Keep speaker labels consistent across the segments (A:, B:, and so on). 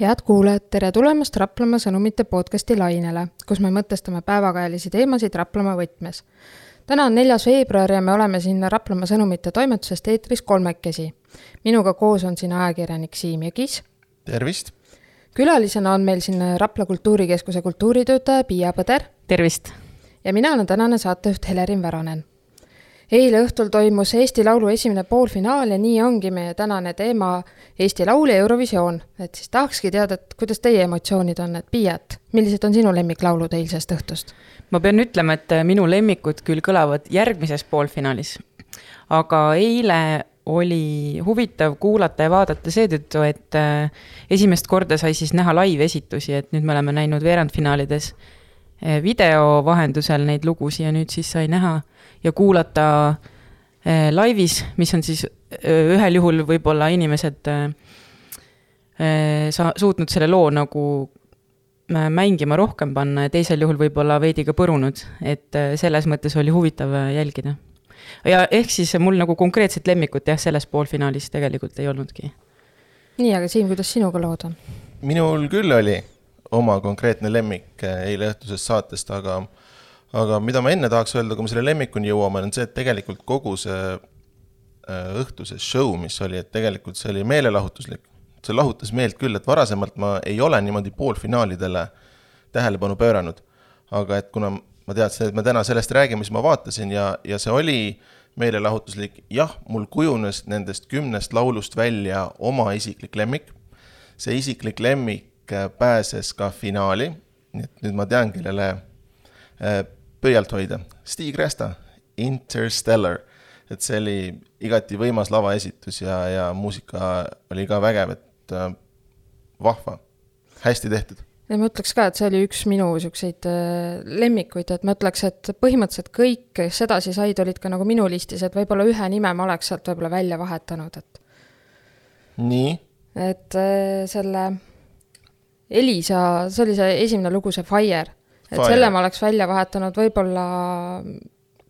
A: head kuulajad, tere tulemast Raplamaa sõnumite podcasti lainele, kus me mõtestame päevakajalisi teemasid Raplamaa võtmes. täna on neljas veebruar ja me oleme siin Raplamaa sõnumite toimetusest eetris kolmekesi. minuga koos on siin ajakirjanik Siim Jõgis.
B: tervist!
A: külalisena on meil siin Rapla Kultuurikeskuse kultuuritöötaja Piia Põder.
C: tervist!
A: ja mina olen tänane saatejuht Helerin Väronen eile õhtul toimus Eesti Laulu esimene poolfinaal ja nii ongi meie tänane teema Eesti Laul ja Eurovisioon. et siis tahakski teada, et kuidas teie emotsioonid on, et Piia, et millised on sinu lemmiklaulud eilsest õhtust?
C: ma pean ütlema, et minu lemmikud küll kõlavad järgmises poolfinaalis, aga eile oli huvitav kuulata ja vaadata seetõttu, et äh, esimest korda sai siis näha live-esitusi, et nüüd me oleme näinud veerandfinaalides äh, video vahendusel neid lugusid ja nüüd siis sai näha ja kuulata äh, laivis, mis on siis äh, ühel juhul võib-olla inimesed äh, sa-, suutnud selle loo nagu mängima rohkem panna ja teisel juhul võib-olla veidi ka põrunud, et selles mõttes oli huvitav jälgida. ja ehk siis mul nagu konkreetset lemmikut jah, selles poolfinaalis tegelikult ei olnudki.
A: nii, aga Siim, kuidas sinuga lood on?
B: minul küll oli oma konkreetne lemmik eile õhtusest saatest, aga aga mida ma enne tahaks öelda, kui me selle lemmikuni jõuame, on see, et tegelikult kogu see äh, õhtuse show, mis oli, et tegelikult see oli meelelahutuslik. see lahutas meelt küll, et varasemalt ma ei ole niimoodi poolfinaalidele tähelepanu pööranud. aga et kuna ma teadsin, et me täna sellest räägime, siis ma vaatasin ja, ja see oli meelelahutuslik, jah, mul kujunes nendest kümnest laulust välja oma isiklik lemmik. see isiklik lemmik äh, pääses ka finaali, nii et nüüd ma tean, kellele äh, pöialt hoida. Stig Resta, Interstellar, et see oli igati võimas lavaesitus ja, ja muusika oli ka vägev, et äh, vahva, hästi tehtud
A: ja ma ütleks ka, et see oli üks minu niisuguseid äh, lemmikuid, et ma ütleks, et põhimõtteliselt kõik, kes edasi said, olid ka nagu minu listis, et võib-olla ühe nime ma oleks sealt võib-olla välja vahetanud, et.
B: nii?
A: et äh, selle Elisa, see oli see esimene lugu, see Fire et selle ma oleks välja vahetanud võib-olla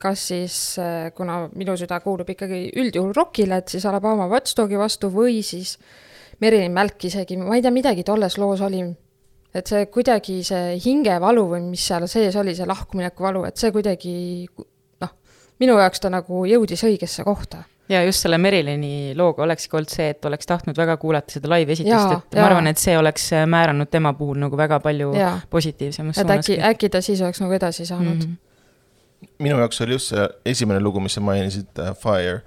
A: kas siis, äh, kuna minu süda kuulub ikkagi üldjuhul rokile, et siis Alabama Watchdogi vastu või siis Merilin Mälk isegi, ma ei tea, midagi tolles loos oli. et see kuidagi, see hingevalu või mis seal sees oli, see lahkumineku valu, et see kuidagi noh, minu jaoks ta nagu jõudis õigesse kohta
C: ja just selle Merilini looga olekski olnud see, et oleks tahtnud väga kuulata seda live-esitust, et ja. ma arvan, et see oleks äh, määranud tema puhul nagu väga palju ja. positiivsemas
A: suunas. äkki, äkki ta siis oleks nagu edasi saanud mm.
B: -hmm. minu jaoks oli just see esimene lugu, mis sa mainisid uh,, Fire,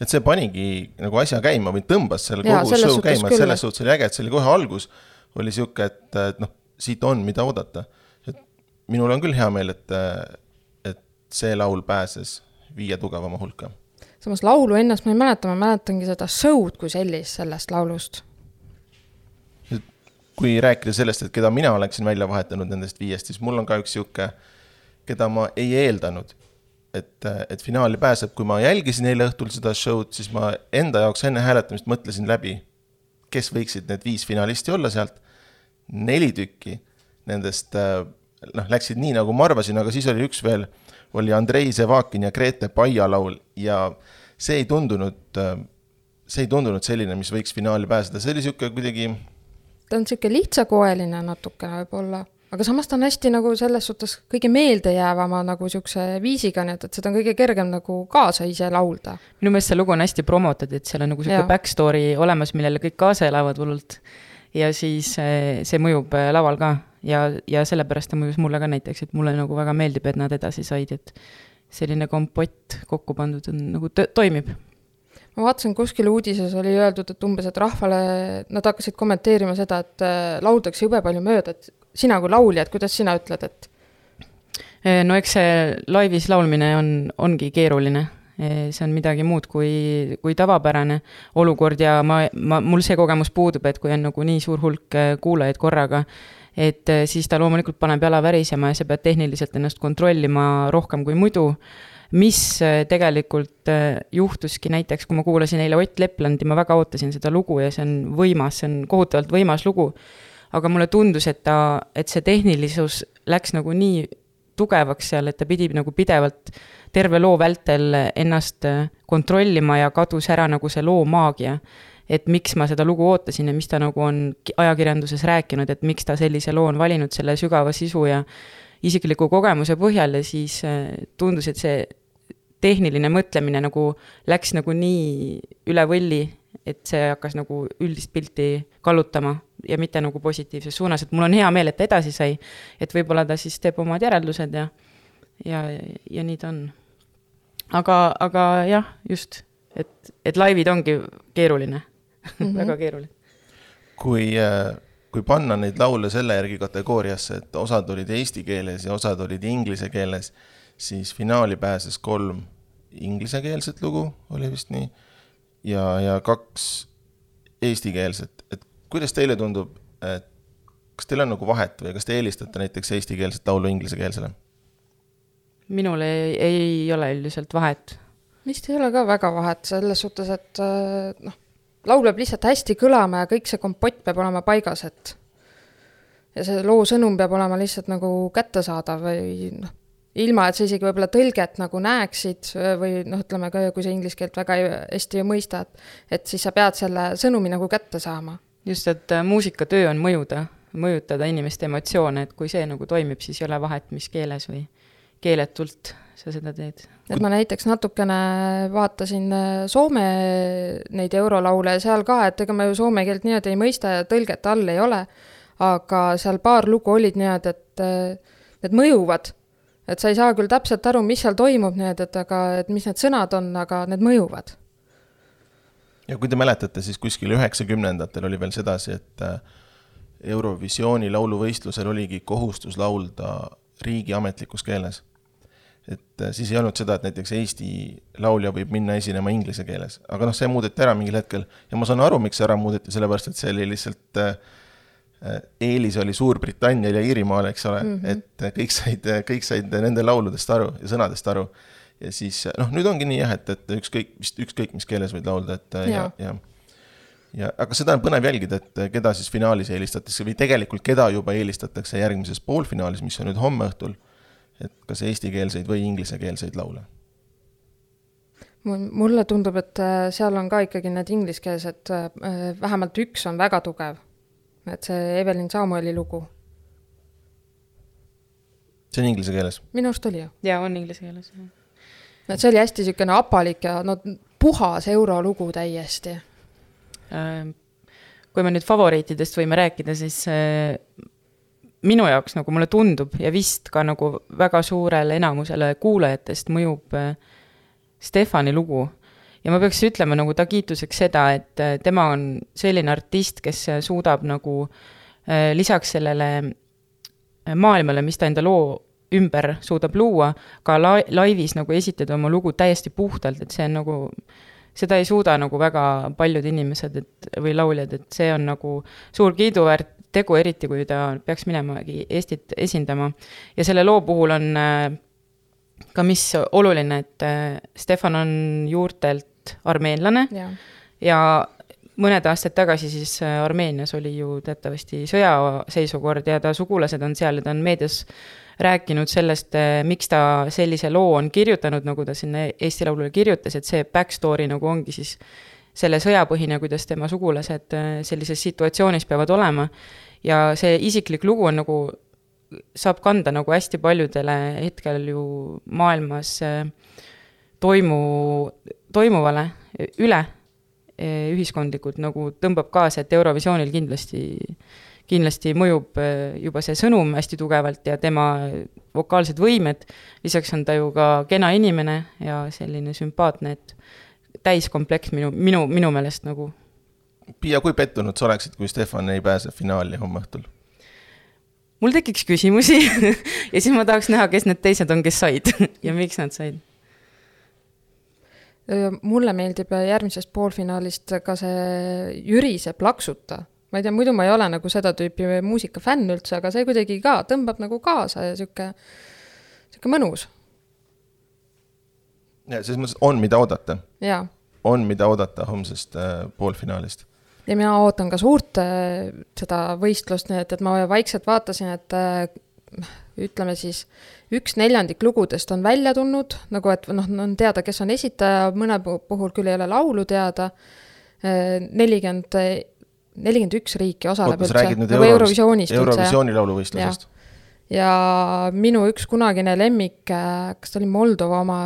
B: et see panigi nagu asja käima või tõmbas selle kogu show käima, et selles suhtes oli äge, et see oli kohe algus, oli sihuke, et, et noh, siit on, mida oodata. et minul on küll hea meel, et, et see laul pääses viie tugevama hulka
A: samas laulu ennast ma ei mäleta, ma mäletangi seda show'd kui sellist sellest laulust.
B: kui rääkida sellest, et keda mina oleksin välja vahetanud nendest viiest, siis mul on ka üks sihuke, keda ma ei eeldanud, et, et finaali pääseb, kui ma jälgisin eile õhtul seda show'd, siis ma enda jaoks enne hääletamist mõtlesin läbi, kes võiksid need viis finalisti olla sealt. neli tükki nendest noh, läksid nii, nagu ma arvasin, aga siis oli üks veel oli Andrei Zevakin ja Grete Paia laul ja see ei tundunud, see ei tundunud selline, mis võiks finaali pääseda, see oli niisugune kuidagi
A: ta on niisugune lihtsakoeline natukene võib-olla, aga samas ta on hästi nagu selles suhtes kõige meeldejäävama nagu niisuguse viisiga, nii et, et seda on kõige kergem nagu kaasa ise laulda.
C: minu meelest see lugu on hästi promotud, et seal on nagu niisugune back story olemas, millele kõik kaasa elavad hullult. ja siis eh, see mõjub eh, laval ka ja, ja sellepärast ta mõjus mulle ka näiteks, et mulle nagu väga meeldib, et nad edasi said, et selline kompott kokku pandud on nagu toimib.
A: ma vaatasin, kuskil uudises oli öeldud, et umbes, et rahvale, nad hakkasid kommenteerima seda, et äh, lauldakse jube palju mööda, et sina kui laulja, et kuidas sina ütled, et?
C: Äh, no eks see laivis laulmine on, ongi keeruline äh, see on midagi muud kui, kui tavapärane olukord ja ma, ma, mul see kogemus puudub, et kui on nagu nii suur hulk kuulajaid korraga, et äh, siis ta loomulikult paneb jala värisema ja sa pead tehniliselt ennast kontrollima rohkem kui muidu. mis äh, tegelikult äh, juhtuski näiteks, kui ma kuulasin eile Ott Leplandi, ma väga ootasin seda lugu ja see on võimas, see on kohutavalt võimas lugu. aga mulle tundus, et ta, et see tehnilisus läks nagu nii tugevaks seal, et ta pidi nagu pidevalt terve loo vältel ennast kontrollima ja kadus ära nagu see loo maagia et miks ma seda lugu ootasin ja mis ta nagu on ajakirjanduses rääkinud, et miks ta sellise loo on valinud selle sügava sisu ja isikliku kogemuse põhjal ja siis äh, tundus, et see tehniline mõtlemine nagu läks nagu nii üle võlli, et see hakkas nagu üldist pilti kallutama ja mitte nagu positiivses suunas, et mul on hea meel, et ta edasi sai. et võib-olla ta siis teeb omad järeldused ja, ja, ja nii ta on. aga, aga jah, just, et, et laivid ongi keeruline mm, -hmm. väga keeruline.
B: kui, äh, kui panna neid laule selle järgi kategooriasse, et osad olid eesti keeles ja osad olid inglise keeles, siis finaali pääses kolm inglisekeelset lugu, oli vist nii, ja, ja kaks eestikeelset, et kuidas teile tundub, et kas teil on nagu vahet või kas te eelistate näiteks eestikeelset laulu inglisekeelsele?
C: minul ei, ei ole üldiselt vahet.
A: vist ei ole ka väga vahet selles suhtes, et äh, noh, laul peab lihtsalt hästi kõlama ja kõik see kompott peab olema paigas, et ja see loo sõnum peab olema lihtsalt nagu kättesaadav või noh, ilma, et sa isegi võib-olla tõlget nagu näeksid või noh, ütleme ka, kui sa inglise keelt väga hästi ei mõista, et et siis sa pead selle sõnumi nagu kätte saama.
C: just, et äh, muusikatöö on mõjuda, mõjutada inimeste emotsioone, et kui see nagu toimib, siis ei ole vahet, mis keeles või keeletult sa seda teed
A: et ma näiteks natukene vaatasin äh, Soome neid eurolaule ja seal ka, et ega ma ju soome keelt niimoodi ei mõista ja tõlget all ei ole, aga seal paar lugu olid niimoodi, et äh, need mõjuvad. et sa ei saa küll täpselt aru, mis seal toimub, nii-öelda, et aga, et mis need sõnad on, aga need mõjuvad.
B: ja kui te mäletate, siis kuskil üheksakümnendatel oli veel sedasi, et äh, Eurovisiooni lauluvõistlusel oligi kohustus laulda riigi ametlikus keeles et äh, siis ei olnud seda, et näiteks Eesti laulja võib minna esinema inglise keeles, aga noh, see muudeti ära mingil hetkel. Ja ma saan aru, miks see ära muudeti, sellepärast et see oli lihtsalt äh, äh, eelis oli Suurbritannial ja Iirimaal, eks ole. Mm, -hmm. et kõik said, kõik said nende lauludest aru ja sõnadest aru. ja siis noh, nüüd ongi nii jah, et, et ükskõik, vist ükskõik mis keeles võid laulda, et ja, ja, ja ja aga seda on põnev jälgida, et keda siis finaalis eelistatakse või tegelikult keda juba eelistatakse järgmises poolfinaalis, mis on nüüd homme õhtul et kas eestikeelseid või inglisekeelseid laule?
A: mulle tundub, et äh, seal on ka ikkagi need ingliskeelsed, äh, vähemalt üks on väga tugev. et see Evelyn Samueli lugu.
B: see on inglise keeles?
A: minu arust oli ju.
C: jaa, on inglise keeles, jah.
A: et see oli hästi niisugune apalik ja no puhas eurolugu täiesti
C: äh, kui me nüüd favoriitidest võime rääkida, siis minu jaoks nagu mulle tundub ja vist ka nagu väga suurele enamusele kuulajatest mõjub äh, Stefani lugu. ja ma peaks ütlema nagu ta kiituseks seda, et äh, tema on selline artist, kes äh, suudab nagu lisaks sellele maailmale, mis ta enda loo ümber suudab luua, ka la-, laivis nagu esitada oma lugu täiesti puhtalt, et see on nagu, seda ei suuda nagu väga paljud inimesed, et, või lauljad, et see on nagu suur kiiduväärt tegu, eriti kui ta peaks minemagi Eestit esindama. ja selle loo puhul on äh, ka mis oluline, et äh, Stefan on juurtelt armeenlane ja, ja mõned aastad tagasi siis äh, Armeenias oli ju teatavasti sõjaseisukord ja ta sugulased on seal ja ta on meedias rääkinud sellest, miks ta sellise loo on kirjutanud, nagu ta sinna Eesti Laulule kirjutas, et see back story nagu ongi siis selle sõjapõhine, kuidas tema sugulased sellises situatsioonis peavad olema. Ja see isiklik lugu on nagu, saab kanda nagu hästi paljudele hetkel ju maailmas äh, toimu, toimuvale üle äh, ühiskondlikult nagu tõmbab kaasa, et Eurovisioonil kindlasti, kindlasti mõjub äh, juba see sõnum hästi tugevalt ja tema vokaalsed võimed, lisaks on ta ju ka kena inimene ja selline sümpaatne, et täiskomplekt minu, minu, minu meelest nagu
B: Piia, kui pettunud sa oleksid, kui Stefan ei pääse finaali homme õhtul?
C: mul tekiks küsimusi ja siis ma tahaks näha, kes need teised on, kes said ja miks nad said.
A: mulle meeldib järgmisest poolfinaalist ka see Jürise Plaksuta. ma ei tea, muidu ma ei ole nagu seda tüüpi muusikafänn üldse, aga see kuidagi ka tõmbab nagu kaasa ja sihuke, sihuke mõnus.
B: Selles mõttes on, mida oodata. on, mida oodata homsest äh, poolfinaalist
A: ja mina ootan ka suurt äh, seda võistlust, nii et, et ma vaikselt vaatasin, et äh, ütleme siis, üks neljandik lugudest on välja tulnud, nagu et noh, on teada, kes on esitaja, mõne puhul küll ei ole laulu teada, nelikümmend, nelikümmend üks riiki osaleb
B: räägid nüüd
A: nagu Eurovisioonist üldse,
B: Eurovisiooni lauluvõistlusest?
A: ja minu üks kunagine lemmik, kas ta oli Moldova oma,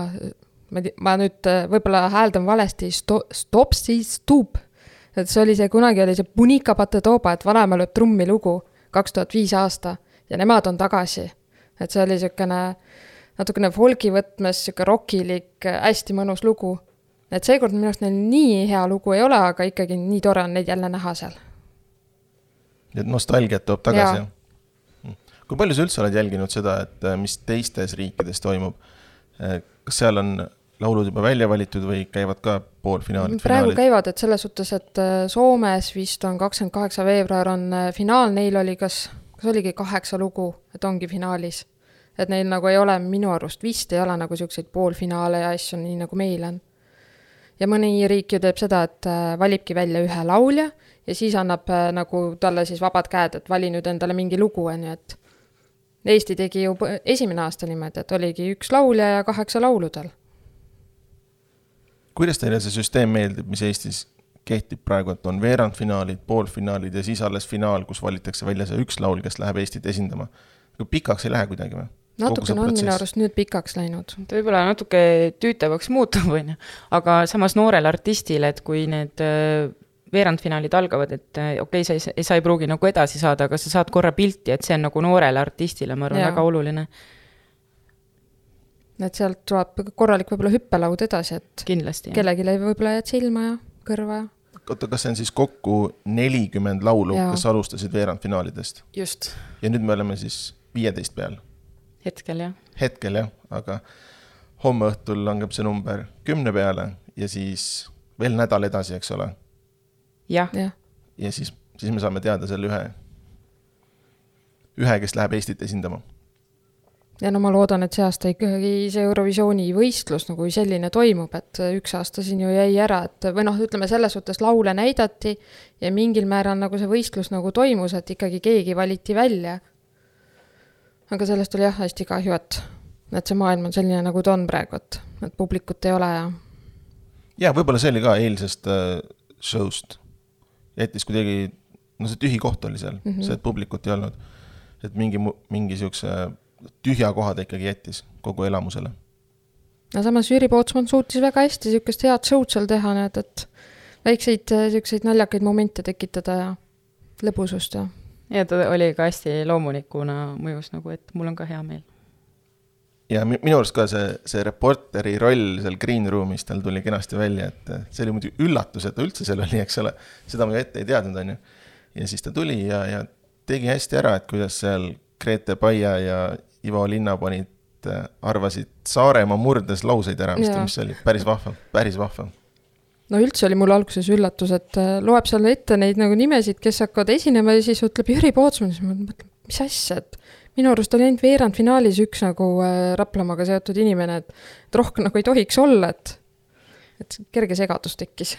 A: ma ma nüüd äh, võib-olla hääldan valesti, Sto-, Stopsi Stup. et see oli see, kunagi oli see Punika Patetoba, et vanaema lööb trummi lugu, kaks tuhat viis aasta ja nemad on tagasi. et see oli niisugune natukene folgi võtmes niisugune rokilik, hästi mõnus lugu. et seekord minu arust neil nii hea lugu ei ole, aga ikkagi nii tore on neid jälle näha seal.
B: et nostalgiat toob tagasi, jah? kui palju sa üldse oled jälginud seda, et äh, mis teistes riikides toimub? Kas seal on laulud juba välja valitud või käivad ka poolfinaalid,
A: praegu
B: finaalid?
A: käivad, et selles suhtes, et äh, Soomes vist on kakskümmend kaheksa veebruar on äh, finaal, neil oli kas, kas oligi kaheksa lugu, et ongi finaalis. et neil nagu ei ole, minu arust vist ei ole nagu niisuguseid poolfinaale ja asju, nii nagu meil on. ja mõni riik ju teeb seda, et äh, valibki välja ühe laulja ja siis annab nagu talle siis vabad käed, et vali nüüd endale mingi lugu, on ju, et Eesti tegi ju esimene aasta niimoodi, et oligi üks laulja ja kaheksa laulu tal.
B: kuidas teile see süsteem meeldib, mis Eestis kehtib praegu, et on veerandfinaalid, poolfinaalid ja siis alles finaal, kus valitakse välja see üks laul, kes läheb Eestit esindama? kui pikaks ei lähe kuidagi või?
A: natukene on minu arust nüüd pikaks läinud.
C: ta võib-olla natuke tüütavaks muutub, on ju, aga samas noorele artistile, et kui need veerandfinaalid algavad, et äh, okei okay,, sa ei sa ei pruugi nagu edasi saada, aga sa saad korra pilti, et see on nagu noorele artistile, ma arvan, väga oluline,
A: et sealt tuleb korralik võib-olla hüppelaud edasi, et
C: kindlasti.
A: kellelegi jäi võib-olla jääd silma ja kõrva ja.
B: oota, kas see on siis kokku nelikümmend laulu, kes alustasid veerandfinaalidest
C: just,
B: ja nüüd me oleme siis viieteist peal?
C: hetkel jah.
B: hetkel jah, aga homme õhtul langeb see number kümne peale ja siis veel nädal edasi, eks ole.
C: jah,
A: jah,
B: ja siis, siis me saame teada selle ühe, ühe, kes läheb Eestit esindama.
A: ja no ma loodan, et see aasta ikkagi see Eurovisiooni võistlus nagu selline toimub, et üks aasta siin ju jäi ära, et või noh, ütleme selles suhtes laule näidati ja mingil määral nagu see võistlus nagu toimus, et ikkagi keegi valiti välja. aga sellest oli jah hästi kahju, et, et see maailm on selline, nagu ta on praegu, et, et publikut ei ole ja
B: ja võib-olla see oli ka eilsest äh, show'st, jättis kuidagi, no see tühi koht oli seal mm, -hmm. see, et publikut ei olnud. et mingi, mingi siukse tühja koha ta ikkagi jättis kogu elamusele.
A: no samas Jüri Pootsman suutis väga hästi niisugust head show'd seal teha, näed, et väikseid niisuguseid naljakaid momente tekitada ja lõbusust ja
C: ja ta oli ka hästi loomulikuna mõjus nagu, et mul on ka hea meel.
B: Ja mi- minu arust ka see, see reporteri roll seal green room'is tal tuli kenasti välja, et äh, see oli muidugi üllatus, et ta üldse seal oli, eks ole. seda ma ju ette ei teadnud, on ju. ja siis ta tuli ja, ja tegi hästi ära, et kuidas seal Grete Paia ja Ivo Linna panid, arvasid Saaremaa murdes lauseid ära, mis, mis oli päris vahva, päris vahva.
A: no üldse oli mul alguses üllatus, et äh, loeb seal ette neid nagu nimesid, kes hakkavad esinema ja siis ütleb Jüri Pootsman, siis ma mõtlen, mis asja, et minu arust oli ainult veerandfinaalis üks nagu äh, Raplamaaga seotud inimene, et et rohkem nagu ei tohiks olla, et et kerge segadus tekkis.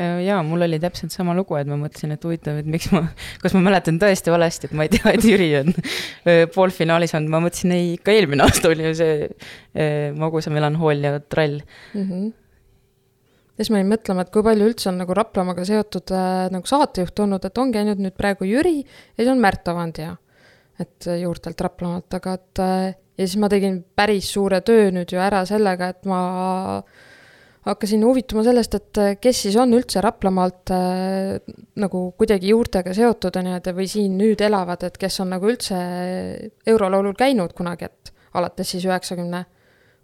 C: jaa, mul oli täpselt sama lugu, et ma mõtlesin, et huvitav, et miks ma, kas ma mäletan tõesti valesti, et ma ei tea, et Jüri on öö, poolfinaalis olnud, ma mõtlesin, ei, ikka eelmine aasta oli ju see öö, magusa melanhoolia trall.
A: mm. -hmm. ja siis ma jäin mõtlema, et kui palju üldse on nagu Raplamaaga seotud äh, nagu saatejuht olnud, et ongi ainult nüüd praegu Jüri ja siis on Märt Avandja, et äh, juurtelt Raplamaalt, aga et äh, ja siis ma tegin päris suure töö nüüd ju ära sellega, et ma hakkasin huvituma sellest, et äh, kes siis on üldse Raplamaalt nagu kuidagi juurtega seotud, on ju, et või siin nüüd elavad, et kes on nagu üldse eurolaulul käinud kunagi, et alates siis üheksakümne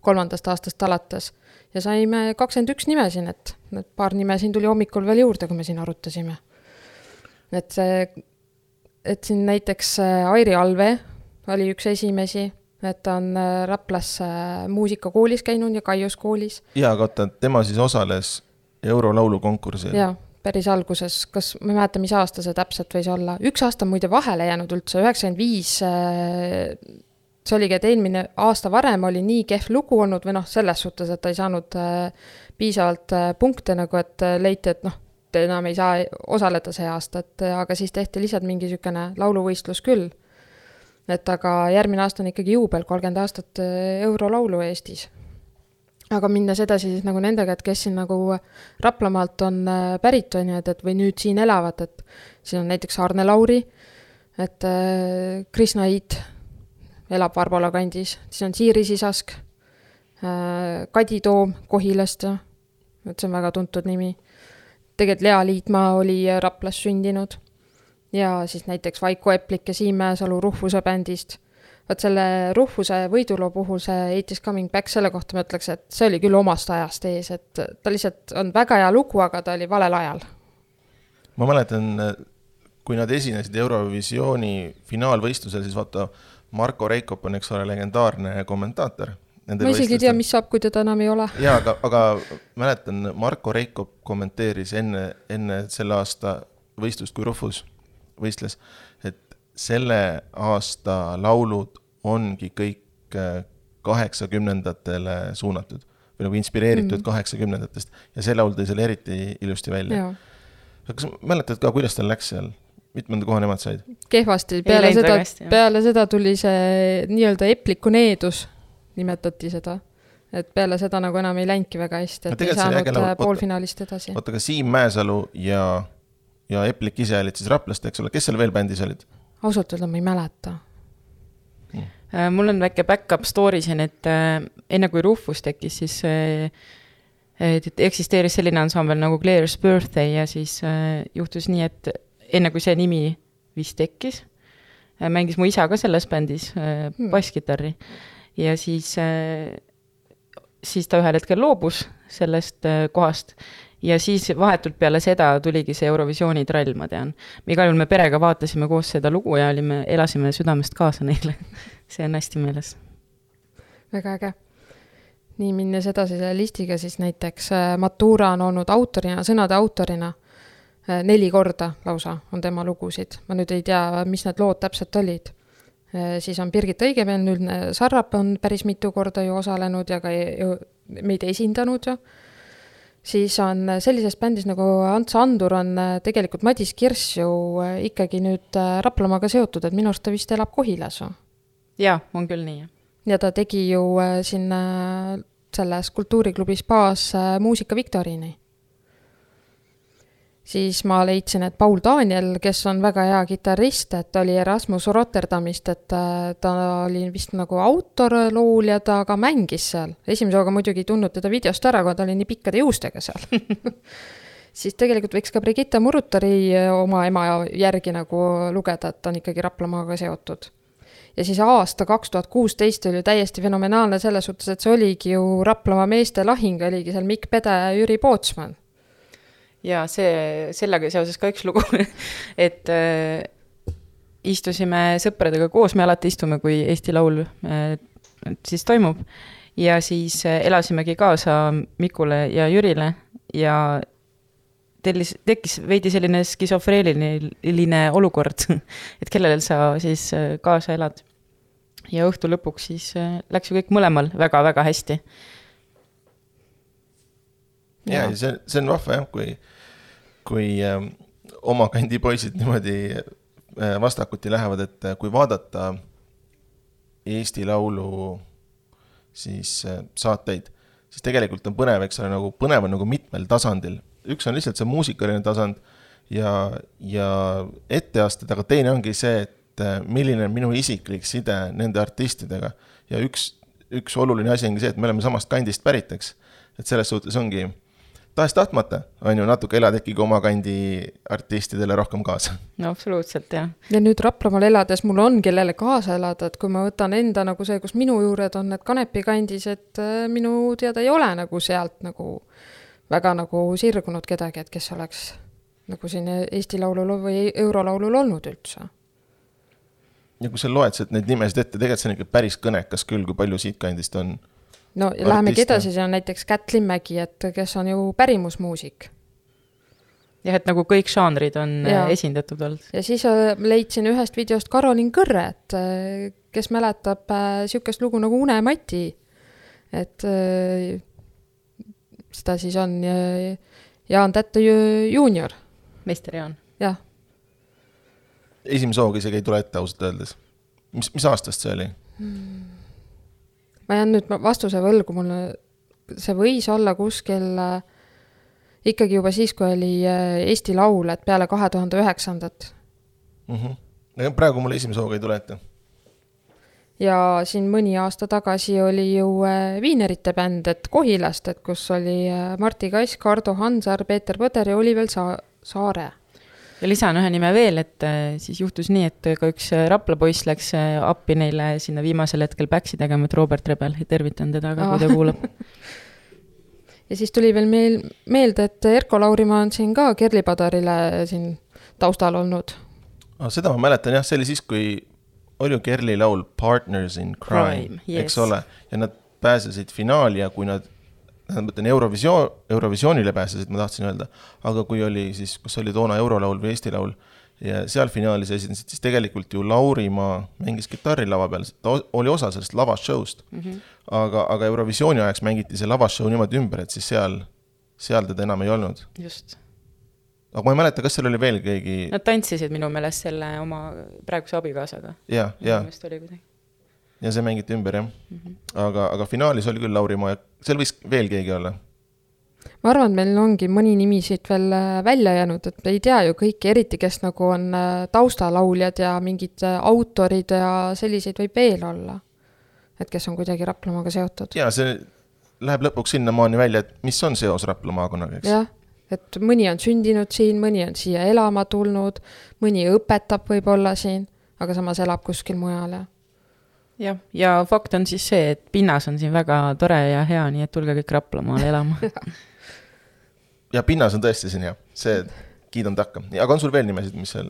A: kolmandast aastast alates ja saime kakskümmend üks nime siin, et paar nime siin tuli hommikul veel juurde, kui me siin arutasime. et see, et siin näiteks äh, Airi Alve oli üks esimesi, et ta on äh, Raplas äh, muusikakoolis käinud ja Kaius koolis.
B: Ja aga oota, tema siis osales eurolaulu konkursil.
A: ja päris alguses, kas, ma ei mäleta, mis aasta see täpselt võis olla, üks aasta on muide vahele jäänud üldse, üheksakümmend viis see oligi, et eelmine aasta varem oli nii kehv lugu olnud või noh, selles suhtes, et ta ei saanud piisavalt punkte nagu, et leiti, et noh, enam ei saa osaleda see aasta, et äh, aga siis tehti lihtsalt mingi niisugune lauluvõistlus küll. et aga järgmine aasta on ikkagi juubel, kolmkümmend aastat äh, eurolaulu Eestis. aga minnes edasi siis nagu nendega, et kes siin nagu Raplamaalt on äh, pärit, on ju, et, et või nüüd siin elavad, et siin on näiteks Arne Lauri, et Krishna Ait elab Varbola kandis, siis on Siiri Sisask Kadi Toom Kohilast, et see on väga tuntud nimi. Tegelikult Lea Liitmaa oli Raplas sündinud ja siis näiteks Vaiko Eplik ja Siim Mäesalu Ruhvuse bändist vot selle Ruhvuse võiduloo puhul see It is coming back, selle kohta ma ütleks, et see oli küll omast ajast ees, et ta lihtsalt on väga hea lugu, aga ta oli valel ajal.
B: ma mäletan, kui nad esinesid Eurovisiooni finaalvõistlusel, siis vaata, Marko Reikop on, eks ole, legendaarne kommentaator.
A: Ma isegi ei tea, mis saab, kui teda enam ei ole.
B: jaa, aga, aga mäletan, Marko Reikop kommenteeris enne, enne selle aasta võistlust, kui Ruhvus võistles, et selle aasta laulud ongi kõik äh, kaheksakümnendatele suunatud või nagu inspireeritud mm. kaheksakümnendatest ja see laul tõi selle eriti ilusti välja. kas mäletad ka, kuidas tal läks seal? mitmenda koha nemad said?
A: kehvasti, peale seda, peale seda tuli see nii-öelda epliku needus, nimetati seda. et peale seda nagu enam ei läinudki väga hästi, et ei saanud äh, poolfinaalist edasi.
B: oota, aga Siim Mäesalu ja, ja Eplik ise olid siis Raplast, eks ole, kes seal veel bändis olid?
A: ausalt öelda ma ei mäleta
C: hmm.. mul on väike back-up story siin, et äh, enne kui Rufus tekkis, siis äh, eksisteeris selline ansambel nagu Claire's Birthday ja siis äh, juhtus nii, et enne kui see nimi vist tekkis, mängis mu isa ka selles bändis hmm. basskitarri ja siis, siis ta ühel hetkel loobus sellest kohast ja siis vahetult peale seda tuligi see Eurovisiooni trall, ma tean. igal juhul me perega vaatasime koos seda lugu ja olime, elasime südamest kaasa neile see on hästi meeles.
A: väga äge. nii, minnes edasi selle listiga, siis näiteks äh, Matura on olnud autorina, sõnade autorina äh, neli korda lausa on tema lugusid. ma nüüd ei tea, mis need lood täpselt olid. Äh, siis on Birgit Õigemeel, Üldne Sarrap on päris mitu korda ju osalenud ja ka meid esindanud ju. Siis on sellises bändis nagu Ants Andur on äh, tegelikult Madis Kirss ju äh, ikkagi nüüd äh, Raplamaaga seotud, et minu arust ta vist elab Kohilas.
C: jaa, on küll nii,
A: ja ta tegi ju siin selles kultuuriklubi spaas muusika viktoriini siis ma leidsin, et Paul Daniel, kes on väga hea kitarrist, et oli Erasmus Rotterdamist, et äh, ta oli vist nagu autor, loolja, ta ka mängis seal. esimese hooga muidugi ei tundnud teda videost ära, kuna ta oli nii pikkade juustega seal siis tegelikult võiks ka Brigitte Murutari äh, oma ema järgi nagu lugeda, et ta on ikkagi Raplamaaga seotud. ja siis aasta kaks tuhat kuusteist oli ju täiesti fenomenaalne selles suhtes, et see oligi ju Raplamaa meeste lahing, oligi seal Mikk Pede ja Jüri Pootsman
C: ja see, sellega seoses ka üks lugu et äh, istusime sõpradega koos, me alati istume, kui Eesti Laul äh, siis toimub. ja siis äh, elasimegi kaasa Mikule ja Jürile ja tellis, tekkis veidi selline skisofreeniline olukord, et kellele sa siis äh, kaasa elad. ja õhtu lõpuks siis äh, läks ju kõik mõlemal väga-väga hästi
B: ja, ja see, see on vahva jah, kui, kui äh, oma kandi poisid niimoodi äh, vastakuti lähevad, et äh, kui vaadata Eesti Laulu siis äh, saateid, siis tegelikult on põnev, eks ole, nagu põnev on nagu mitmel tasandil. üks on lihtsalt see muusikaline tasand ja, ja etteasted, aga teine ongi see, et äh, milline on minu isiklik side nende artistidega. ja üks, üks oluline asi ongi see, et me oleme samast kandist pärit, eks. et selles suhtes ongi tahes-tahtmata, on ju, natuke elad ikkagi oma kandi artistidele rohkem kaasa.
C: no absoluutselt, jah.
A: ja nüüd Raplamaal elades mul on, kellele kaasa elada, et kui ma võtan enda nagu see, kus minu juured on, need Kanepi kandis, et äh, minu teada ei ole nagu sealt nagu väga nagu sirgunud kedagi, et kes oleks nagu siin Eesti Laulul või Eurolaulul olnud üldse.
B: ja kui sa loed sealt neid nimesid ette, tegelikult see on ikka päris kõnekas küll, kui palju siitkandist on
A: no ja lähemegi edasi, see on näiteks Kärt Limmägi, et kes on ju pärimusmuusik.
C: jah, et nagu kõik žanrid on äh, ja. esindatud olnud.
A: ja siis äh, leidsin ühest videost Karolin Kõrre, et äh, kes mäletab niisugust lugu nagu Unemati, et ta siis on, Jaan Tätte juunior.
C: meister Jaan.
A: jah.
B: esimese hooga isegi ei tule ette ausalt öeldes. mis, mis aastast see oli hmm.?
A: Ma jään nüüd vastuse võlgu, mul see võis olla kuskil äh, ikkagi juba siis, kui oli äh, Eesti Laul, et peale kahe tuhande üheksandat.
B: -hmm. praegu mulle esimese hooga ei tule ette.
A: ja siin mõni aasta tagasi oli ju äh, Viinerite bänd, et Kohilast, et kus oli äh, Martti Kass, Kardo Hansaar, Peeter Põder ja Oliver Sa-, Saare
C: ja lisan ühe nime veel, et siis juhtus nii, et ka üks Rapla poiss läks appi neile sinna viimasel hetkel back'i tegema, et Robert Rebel, tervitan teda ka, kui ta kuulab
A: ja siis tuli veel meil meelde, et Erko Laurimaa on siin ka Kerli Padarile siin taustal olnud.
B: seda ma mäletan jah, see oli siis, kui oli ju Kerli laul Partners in Crime, crime, yes. eks ole, ja nad pääsesid finaali ja kui nad, tähendab, mõtlen Eurovisioon, Eurovisioonile pääsesid, ma tahtsin öelda, aga kui oli siis, kus oli toona eurolaul või Eesti Laul ja seal finaalis esinesid, siis tegelikult ju Laurimaa mängis kitarri lava peal, ta oli osa sellest lavashow'st mm. -hmm. aga, aga Eurovisiooni ajaks mängiti see lavashow niimoodi ümber, et siis seal, seal teda enam ei olnud.
C: just.
B: aga ma ei mäleta, kas seal oli veel keegi.
C: Nad tantsisid minu meelest selle oma praeguse abikaasaga.
B: ja, ja. Ja see mängiti ümber jah mm. -hmm. aga, aga finaalis oli küll Laurimaa ja seal võis veel keegi olla
A: ma arvan, et meil ongi mõni nimi siit veel äh, välja jäänud, et me ei tea ju kõiki, eriti kes nagu on äh, taustalauljad ja mingid äh, autorid ja selliseid võib veel olla. et kes on kuidagi Raplamaaga seotud.
B: jaa, see läheb lõpuks sinnamaani välja, et mis on seos Rapla maakonnaga, eks.
A: jah, et mõni on sündinud siin, mõni on siia elama tulnud, mõni õpetab võib-olla siin, aga samas elab kuskil mujal ja
C: jah, ja fakt on siis see, et pinnas on siin väga tore ja hea, nii et tulge kõik Raplamaale elama.
B: Ja pinnas on tõesti siin hea, see, kiidan takka, aga on sul veel nimesid, mis seal?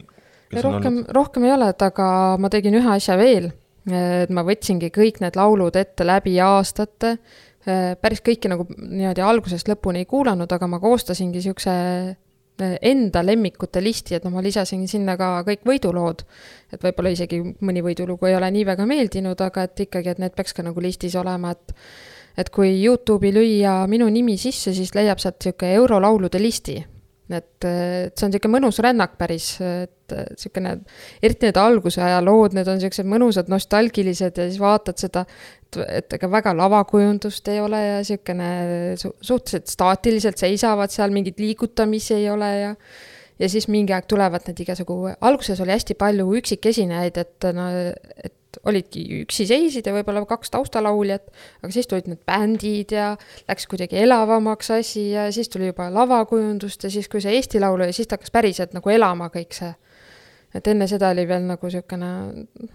A: rohkem, rohkem ei ole, et aga ma tegin ühe asja veel, et ma võtsingi kõik need laulud ette läbi aastate, päris kõiki nagu niimoodi algusest lõpuni ei kuulanud, aga ma koostasingi niisuguse enda lemmikute listi, et noh, ma lisasin sinna ka kõik võidulood. et võib-olla isegi mõni võidulugu ei ole nii väga meeldinud, aga et ikkagi, et need peaks ka nagu listis olema, et et kui Youtube'i lüüa minu nimi sisse, siis leiab sealt niisugune eurolaulude listi. Et, et see on niisugune mõnus rännak päris, et niisugune, eriti need alguse aja lood, need on niisugused mõnusad, nostalgilised ja siis vaatad seda, et, et ega väga lavakujundust ei ole ja niisugune su suhteliselt staatiliselt seisavad seal, mingit liigutamisi ei ole ja ja siis mingi aeg tulevad need igasugu, alguses oli hästi palju üksikesinejaid, et no, et olidki üksi seisid ja võib-olla kaks taustalauljat, aga siis tulid need bändid ja läks kuidagi elavamaks asi ja siis tuli juba lavakujundust ja siis, kui see Eesti Laul oli, siis ta hakkas päriselt nagu elama kõik see. et enne seda oli veel nagu niisugune,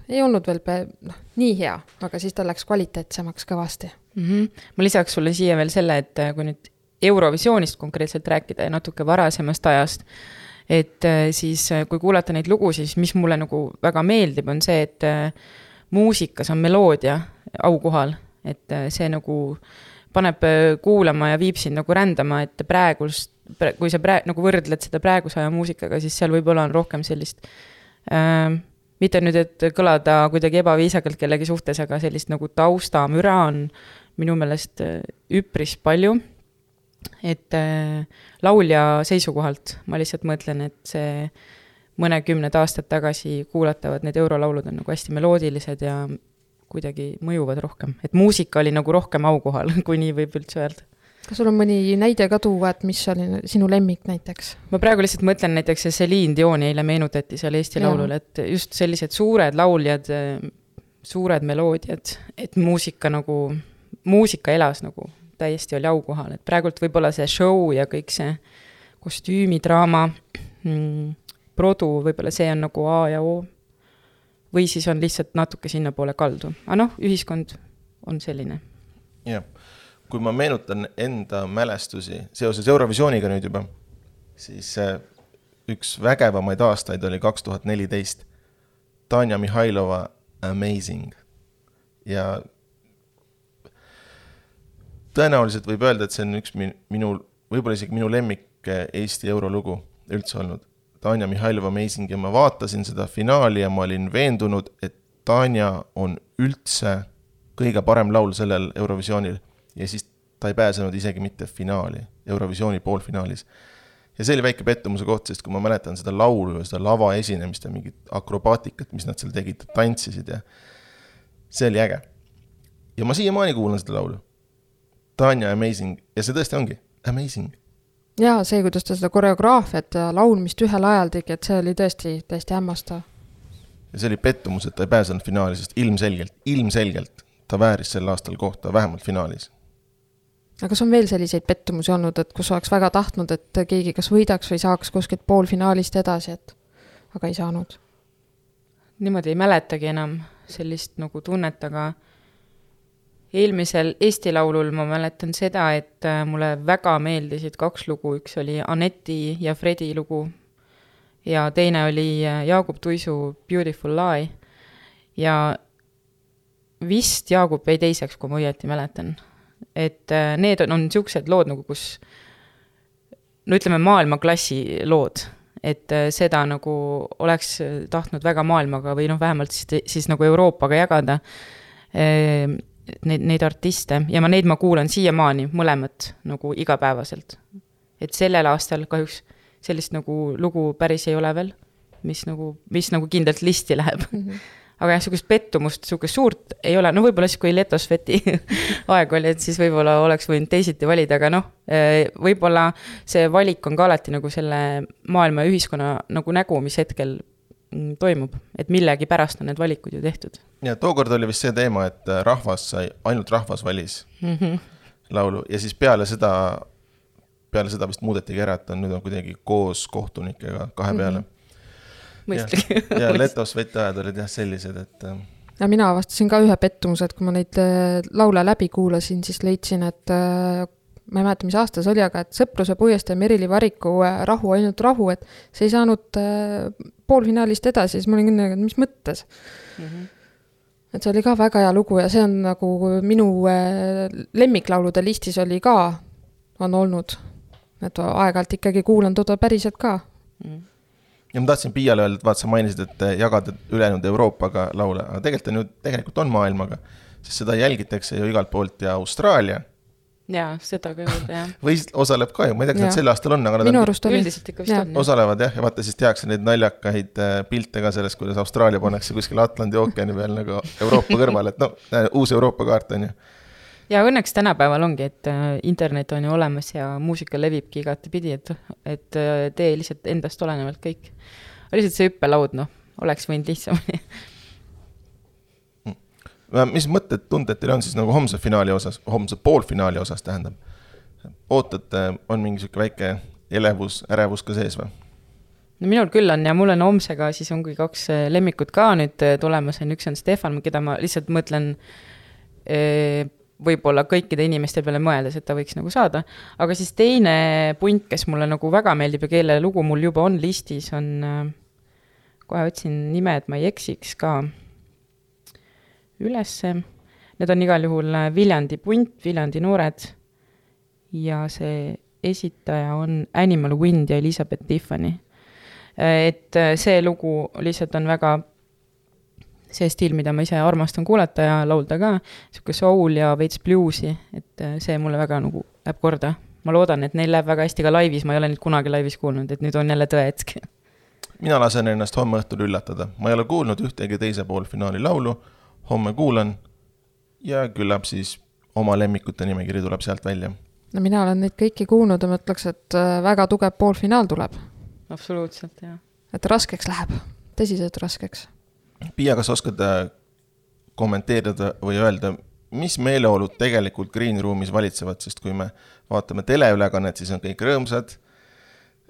A: ei olnud veel noh, nii hea, aga siis ta läks kvaliteetsemaks kõvasti
C: mm. -hmm. ma lisaks sulle siia veel selle, et äh, kui nüüd Eurovisioonist konkreetselt rääkida ja natuke varasemast ajast, et äh, siis äh, kui kuulata neid lugusid, siis mis mulle nagu väga meeldib, on see, et muusikas on meloodia aukohal, et äh, see nagu paneb äh, kuulama ja viib sind nagu rändama, et praegust, kui sa praegu nagu võrdled seda praeguse aja muusikaga, siis seal võib-olla on rohkem sellist äh, mitte nüüd, et kõlada kuidagi ebaviisakalt kellegi suhtes, aga sellist nagu taustamüra on minu meelest äh, üpris palju. et äh, laulja seisukohalt ma lihtsalt mõtlen, et see mõnekümned aastad tagasi kuulatavad need eurolaulud on nagu hästi meloodilised ja kuidagi mõjuvad rohkem, et muusika oli nagu rohkem aukohal, kui nii võib üldse öelda.
A: kas sul on mõni näide ka tuua, et mis oli sinu lemmik näiteks?
C: ma praegu lihtsalt mõtlen näiteks Celine Dioni eile meenutati seal Eesti. Laulul, et just sellised suured lauljad, suured meloodiad, et muusika nagu, muusika elas nagu täiesti oli aukohal, et praegult võib-olla see show ja kõik see kostüümidraama mm, produ, võib-olla see on nagu A ja O. või siis on lihtsalt natuke sinnapoole kaldu, aga noh, ühiskond on selline.
B: jah, kui ma meenutan enda mälestusi seoses Eurovisiooniga nüüd juba, siis äh, üks vägevamaid aastaid oli kaks tuhat neliteist. Tanja Mihhailova Amazing ja tõenäoliselt võib öelda, et see on üks minu, võib-olla isegi minu lemmik Eesti eurolugu üldse olnud. Tanja Mihhailova Amazing ja ma vaatasin seda finaali ja ma olin veendunud, et Tanja on üldse kõige parem laul sellel Eurovisioonil. ja siis ta ei pääsenud isegi mitte finaali, Eurovisiooni poolfinaalis. ja see oli väike pettumuse koht, sest kui ma mäletan seda laulu ja seda lavaesinemist ja mingit akrobaatikat, mis nad seal tegid, tantsisid ja see oli äge. ja ma siiamaani kuulan seda laulu. Tanja amazing ja see tõesti ongi amazing.
A: Jaa, see, kuidas ta seda koreograafiat ja laulmist ühel ajal tegi, et see oli tõesti täiesti hämmastav.
B: ja see oli pettumus, et ta ei pääsenud finaali, sest ilmselgelt, ilmselgelt ta vääris sel aastal kohta vähemalt finaalis.
A: aga kas on veel selliseid pettumusi olnud, et kus oleks väga tahtnud, et keegi kas võidaks või saaks kuskilt poolfinaalist edasi, et aga ei saanud?
C: niimoodi ei mäletagi enam sellist nagu tunnet, aga eelmisel Eesti Laulul ma mäletan seda, et äh, mulle väga meeldisid kaks lugu, üks oli Aneti ja Fredi lugu ja teine oli äh, Jaagup Tuisu Beautiful Lie. Ja vist Jaagup jäi teiseks, kui ma õieti mäletan. et äh, need on, on niisugused lood nagu, kus no ütleme, maailmaklassi lood, et seda nagu oleks tahtnud väga maailmaga või noh, vähemalt siis, siis nagu Euroopaga jagada. Ehm, neid, neid artiste ja ma neid ma kuulan siiamaani mõlemat nagu igapäevaselt. et sellel aastal kahjuks sellist nagu lugu päris ei ole veel, mis nagu, mis nagu kindlalt listi läheb mm. -hmm. aga jah, sihukest pettumust, sihukest suurt ei ole, no võib-olla siis, kui Letosveti aeg oli, et siis võib-olla oleks võinud teisiti valida, aga noh, eh, võib-olla see valik on ka alati nagu selle maailma ja ühiskonna nagu nägu, mis hetkel toimub, et millegipärast on need valikud ju tehtud.
B: ja tookord oli vist see teema, et äh, rahvas sai, ainult rahvas valis mm -hmm. laulu ja siis peale seda, peale seda vist muudetigi ära, et on nüüd on kuidagi koos kohtunikega kahe peale mm.
C: -hmm. mõistlik.
B: ja, ja Letos veteajad olid jah sellised, et. Äh,
A: ja mina avastasin ka ühe pettumuse, et kui ma neid äh, laule läbi kuulasin, siis leidsin, et ma ei mäleta, mis aasta see oli, aga et Sõpruse puiestee Merili Variku Rahu, ainult rahu, et see ei saanud poolfinaalist edasi, siis ma olin nagu, et mis mõttes mm. -hmm. et see oli ka väga hea lugu ja see on nagu minu äh, lemmiklaulude listis oli ka, on olnud. et aeg-ajalt ikkagi kuulan teda päriselt ka mm. -hmm
B: ja ma tahtsin Piiale öelda, et vaata, sa mainisid, et jagad ülejäänud Euroopaga laule, aga tegelikult on ju, tegelikult on maailmaga, sest seda jälgitakse ju igalt poolt ja Austraalia
C: jaa, seda ka juurde, jah.
B: või osaleb ka ju, ma ei tea, kas nad sel aastal on, aga nad
A: minu arust
C: on. üldiselt ikka vist
B: on. osalevad jah, ja vaata siis tehakse neid naljakaid äh, pilte ka sellest, kuidas Austraalia pannakse kuskil Atlandi ookeani peal nagu Euroopa kõrval, et noh, uus Euroopa kaart on ju
C: ja õnneks tänapäeval ongi, et äh, internet on ju olemas ja muusika levibki igatepidi, et, et tee lihtsalt endast olenevalt kõik. lihtsalt see hüppelaud, noh, oleks võinud lihtsamini
B: mis mõtted, tunded teil on siis nagu homse finaali osas, homse poolfinaali osas tähendab? ootate, on mingi sihuke väike elevus, ärevus ka sees või?
C: no minul küll on ja mul on homsega siis ongi kaks äh, lemmikut ka nüüd äh, tulemas, on üks on Stefan, keda ma lihtsalt mõtlen äh, võib-olla kõikide inimeste peale mõeldes, et ta võiks nagu saada, aga siis teine punt, kes mulle nagu väga meeldib ja kelle lugu mul juba on listis, on, kohe otsin nime, et ma ei eksiks ka ülesse. Need on igal juhul äh, Viljandi punt, Viljandi noored ja see esitaja on Animal Wind ja Elizabeth Tiffany. Äh, et äh, see lugu lihtsalt on väga see stiil, mida ma ise armastan kuulata ja laulda ka, niisugune soul ja veits bluusi, et see mulle väga nagu läheb korda. ma loodan, et neil läheb väga hästi ka laivis, ma ei ole neid kunagi laivis kuulnud, et nüüd on jälle tõehetk.
B: mina lasen ennast homme õhtul üllatada, ma ei ole kuulnud ühtegi teise poolfinaali laulu homme kuulan ja küllap siis oma lemmikute nimekiri tuleb sealt välja.
A: no mina olen neid kõiki kuulnud ja ma ütleks, et äh, väga tugev poolfinaal tuleb.
C: absoluutselt, jah.
A: et raskeks läheb, tõsiselt raskeks.
B: Piia, kas oskad äh, kommenteerida või öelda, mis meeleolud tegelikult green room'is valitsevad, sest kui me vaatame teleülekannet, siis on kõik rõõmsad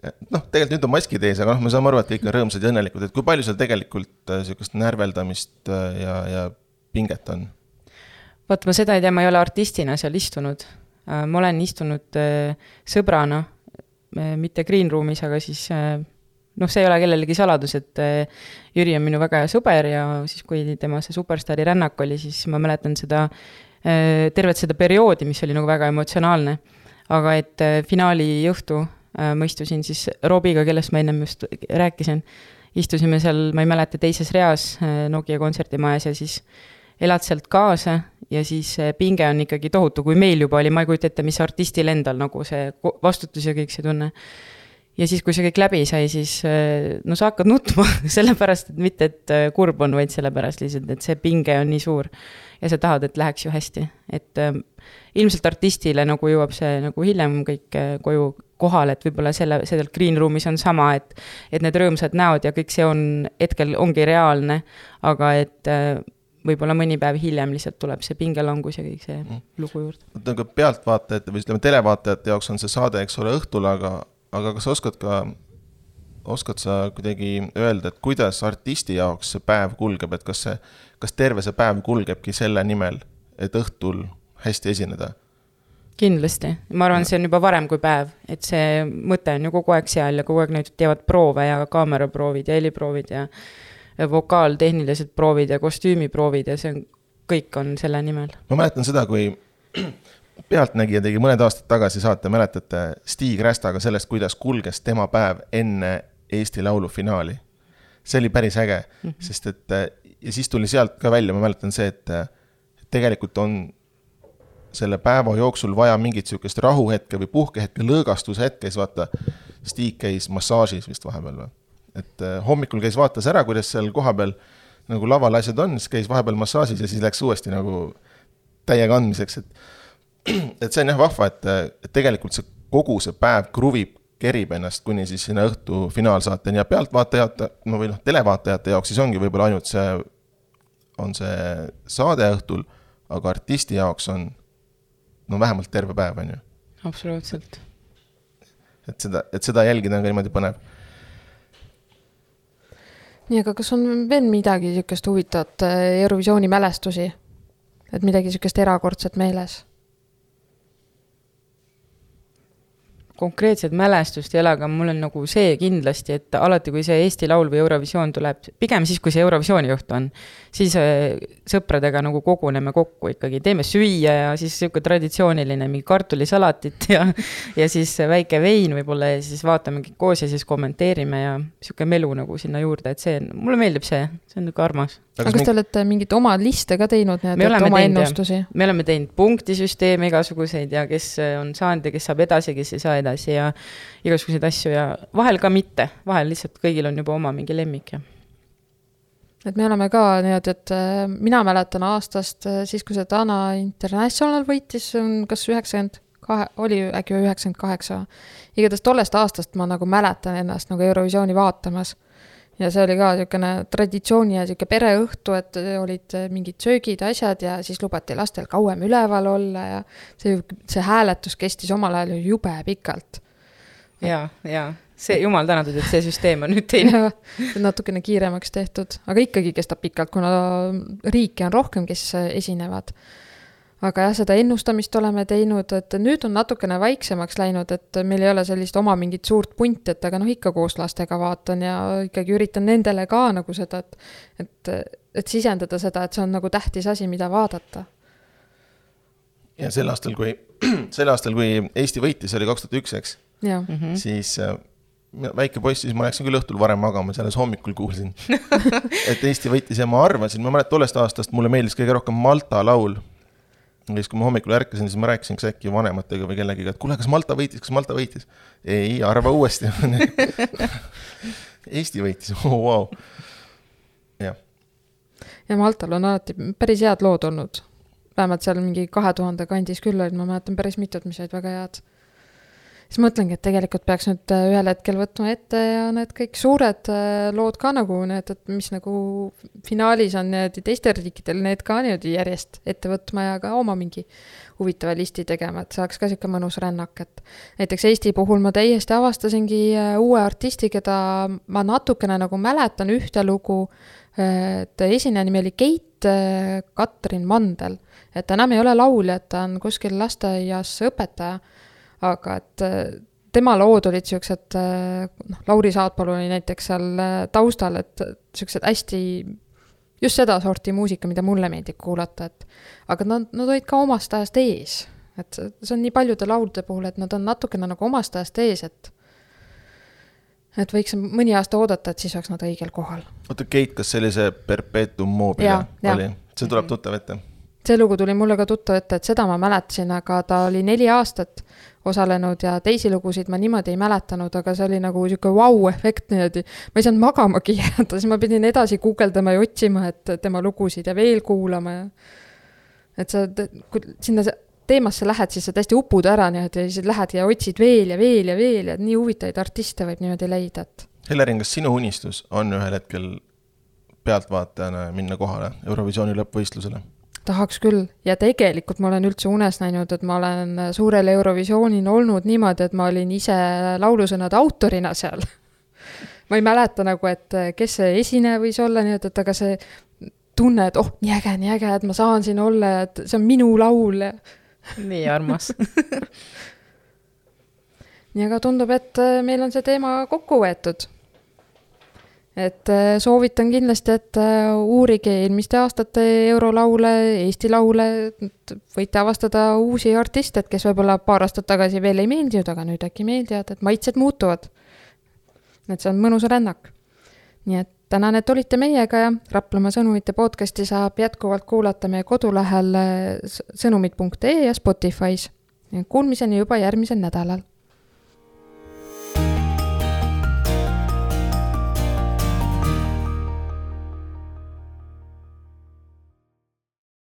B: noh, tegelikult nüüd on maskid ees, aga noh, me saame aru, et kõik on rõõmsad ja õnnelikud, et kui palju seal tegelikult äh, närveldamist ja, ja pinget on?
C: vot ma seda ei tea, ma ei ole artistina seal istunud. Äh, ma olen istunud äh, sõbrana, äh, mitte green room'is, aga siis noh, see ei ole kellelegi saladus, et Jüri on minu väga hea sõber ja siis, kui tema see superstaari rännak oli, siis ma mäletan seda, tervet seda perioodi, mis oli nagu väga emotsionaalne. aga et finaali õhtu ma istusin siis Robiga, kellest ma ennem just rääkisin, istusime seal, ma ei mäleta, teises reas Nokia kontserdimajas ja siis elad sealt kaasa ja siis pinge on ikkagi tohutu, kui meil juba oli, ma ei kujuta ette, mis artistil endal nagu see vastutus ja kõik see tunne. Ja siis, kui see kõik läbi sai, siis no sa hakkad nutma sellepärast, et mitte, et kurb on, vaid sellepärast lihtsalt, et see pinge on nii suur. ja sa tahad, et läheks ju hästi, et äh, ilmselt artistile nagu jõuab see nagu hiljem kõik äh, koju kohale, et võib-olla selle, sellel green room'is on sama, et et need rõõmsad näod ja kõik see on, hetkel ongi reaalne, aga et äh, võib-olla mõni päev hiljem lihtsalt tuleb see pingelangus ja kõik see mm. lugu juurde.
B: nagu pealtvaatajate või ütleme, televaatajate jaoks on see saade, eks ole, õhtul, aga, aga kas sa oskad ka, oskad sa kuidagi öelda, et kuidas artisti jaoks see päev kulgeb, et kas see, kas terve see päev kulgebki selle nimel, et õhtul hästi esineda?
C: kindlasti, ma arvan, see on juba varem kui päev, et see mõte on ju kogu aeg seal ja kogu aeg nad teevad proove ja kaameraproovid ja heliproovid ja vokaaltehnilised proovid ja kostüümiproovid ja see on, kõik on selle nimel.
B: ma mäletan seda, kui Pealtnägija tegi mõned aastad tagasi saate, mäletate, Stig Rästaga sellest, kuidas kulges tema päev enne Eesti Laulu finaali. see oli päris äge mm, -hmm. sest et ja siis tuli sealt ka välja, ma mäletan see, et tegelikult on selle päeva jooksul vaja mingit sihukest rahuhetke või puhkehetke, lõõgastushetke, siis vaata, Stig käis massaažis vist vahepeal või et äh, hommikul käis, vaatas ära, kuidas seal kohapeal nagu laval asjad on, siis käis vahepeal massaažis ja siis läks uuesti nagu täiega andmiseks, et et see on jah vahva, et, et tegelikult see kogu see päev kruvib, kerib ennast kuni siis sinna õhtu finaalsaateni ja pealtvaatajate, no või noh, televaatajate jaoks siis ongi võib-olla ainult see, on see saade õhtul, aga artisti jaoks on no vähemalt terve päev, on ju.
C: absoluutselt.
B: et seda, et seda jälgida on ka niimoodi põnev
A: nii, aga kas on veel midagi niisugust huvitavat, Eurovisiooni mälestusi? et midagi niisugust erakordset meeles
C: konkreetset mälestust ei ole, aga mul on nagu see kindlasti, et alati, kui see Eesti Laul või Eurovisioon tuleb, pigem siis, kui see Eurovisiooni õhtu on, siis äh, sõpradega nagu koguneme kokku ikkagi, teeme süüa ja siis niisugune traditsiooniline mingi kartulisalatit ja ja siis väike vein võib-olla ja siis vaatame kõik koos ja siis kommenteerime ja niisugune melu nagu sinna juurde, et see, mulle meeldib see, see on niisugune armas
A: aga kas te olete mingeid oma liste ka teinud, nii et oma ennustusi?
C: me oleme teinud punktisüsteeme igasuguseid ja kes on saanud ja kes saab edasi, kes ei saa edasi ja igasuguseid asju ja vahel ka mitte, vahel lihtsalt kõigil on juba oma mingi lemmik ja
A: et me oleme ka niimoodi, et äh, mina mäletan aastast äh, siis, kui see Dana International võitis, kas üheksakümmend kahe, oli äkki üheksakümmend kaheksa. igatahes tollest aastast ma nagu mäletan ennast nagu Eurovisiooni vaatamas ja see oli ka niisugune traditsiooni ja niisugune pereõhtu, et olid mingid söögid, asjad ja siis lubati lastel kauem üleval olla ja see, see hääletus kestis omal ajal ju jube pikalt.
C: ja, ja see, jumal tänatud, et see süsteem on nüüd teine.
A: natukene kiiremaks tehtud, aga ikkagi kestab pikalt, kuna riike on rohkem, kes esinevad aga jah, seda ennustamist oleme teinud, et nüüd on natukene vaiksemaks läinud, et meil ei ole sellist oma mingit suurt punti, et aga noh, ikka koos lastega vaatan ja ikkagi üritan nendele ka nagu seda, et et, et sisendada seda, et see on nagu tähtis asi, mida vaadata.
B: ja sel aastal, kui, sel aastal, kui Eesti võitis, oli kaks tuhat üks, eks?
A: Mm -hmm.
B: siis äh, väike poiss, siis ma läksin küll õhtul varem magama, siis alles hommikul kuulsin et Eesti võitis ja ma arvasin, ma mäletan tollest aastast mulle meeldis kõige rohkem Malta laul ja siis, kui ma hommikul ärkasin, siis ma rääkisin kas äkki vanematega või kellegiga, et kuule, kas Malta võitis, kas Malta võitis? ei, arva uuesti Eesti võitis oh,, vau. jah.
A: ja Maltal on alati päris head lood olnud. vähemalt seal mingi kahe tuhande kandis küll olid, ma mäletan päris mitut, mis olid väga head siis mõtlengi, et tegelikult peaks nüüd äh, ühel hetkel võtma ette ja need kõik suured äh, lood ka nagu need, et mis nagu finaalis on niimoodi teistel riikidel, need ka niimoodi järjest ette võtma ja ka oma mingi huvitava listi tegema, et oleks ka niisugune mõnus rännak, et näiteks Eesti puhul ma täiesti avastasingi äh, uue artisti, keda ma natukene nagu mäletan ühte lugu, et esineja nimi oli Keit Katrin Mandel, et ta enam ei ole laulja, et ta on kuskil lasteaias õpetaja aga et äh, tema lood olid siuksed, äh, noh, Lauri Saatpalu oli näiteks seal äh, taustal, et siuksed hästi, just sedasorti muusika, mida mulle meeldib kuulata, et aga nad, nad olid ka omast ajast ees. et see on nii paljude laulude puhul, et nad on natukene nagu omast ajast ees, et et võiks mõni aasta oodata, et siis oleks nad õigel kohal.
B: oota, Keit, kas see Perpetuum mobile oli? see tuleb tuttav ette?
A: see lugu tuli mulle ka tuttav ette, et seda ma mäletasin, aga ta oli neli aastat osalenud ja teisi lugusid ma niimoodi ei mäletanud, aga see oli nagu niisugune vau-efekt niimoodi. ma ei saanud magamagi jääda, siis ma pidin edasi guugeldama ja otsima, et tema lugusid ja veel kuulama ja et sa, kui sinna teemasse lähed, siis sa täiesti upud ära niimoodi ja siis lähed ja otsid veel ja veel ja veel ja nii huvitavaid artiste võib niimoodi leida, et.
B: Helerin, kas sinu unistus on ühel hetkel pealtvaatajana minna kohale Eurovisiooni lõppvõistlusele?
A: Tahaks küll. Ja tegelikult ma olen üldse unes näinud, et ma olen suurel Eurovisioonil olnud niimoodi, et ma olin ise laulusõnade autorina seal. Ma ei mäleta nagu, et kes see esineja võis olla, nii et, et aga see tunne, et oh, nii äge, nii äge, et ma saan siin olla ja et see on minu laul. Ja.
C: nii armas.
A: Nii, aga tundub, et meil on see teema kokku võetud et äh, soovitan kindlasti, et äh, uurige eelmiste aastate eurolaule, Eesti laule, võite avastada uusi artiste, et kes võib-olla paar aastat tagasi veel ei meeldinud, aga nüüd äkki meeldivad, et maitsed muutuvad. et see on mõnus rännak. nii et tänan, et olite meiega ja Raplamaa sõnumite podcasti saab jätkuvalt kuulata meie kodulehel äh, sõnumid.ee ja Spotify's. Kuulmiseni juba järgmisel nädalal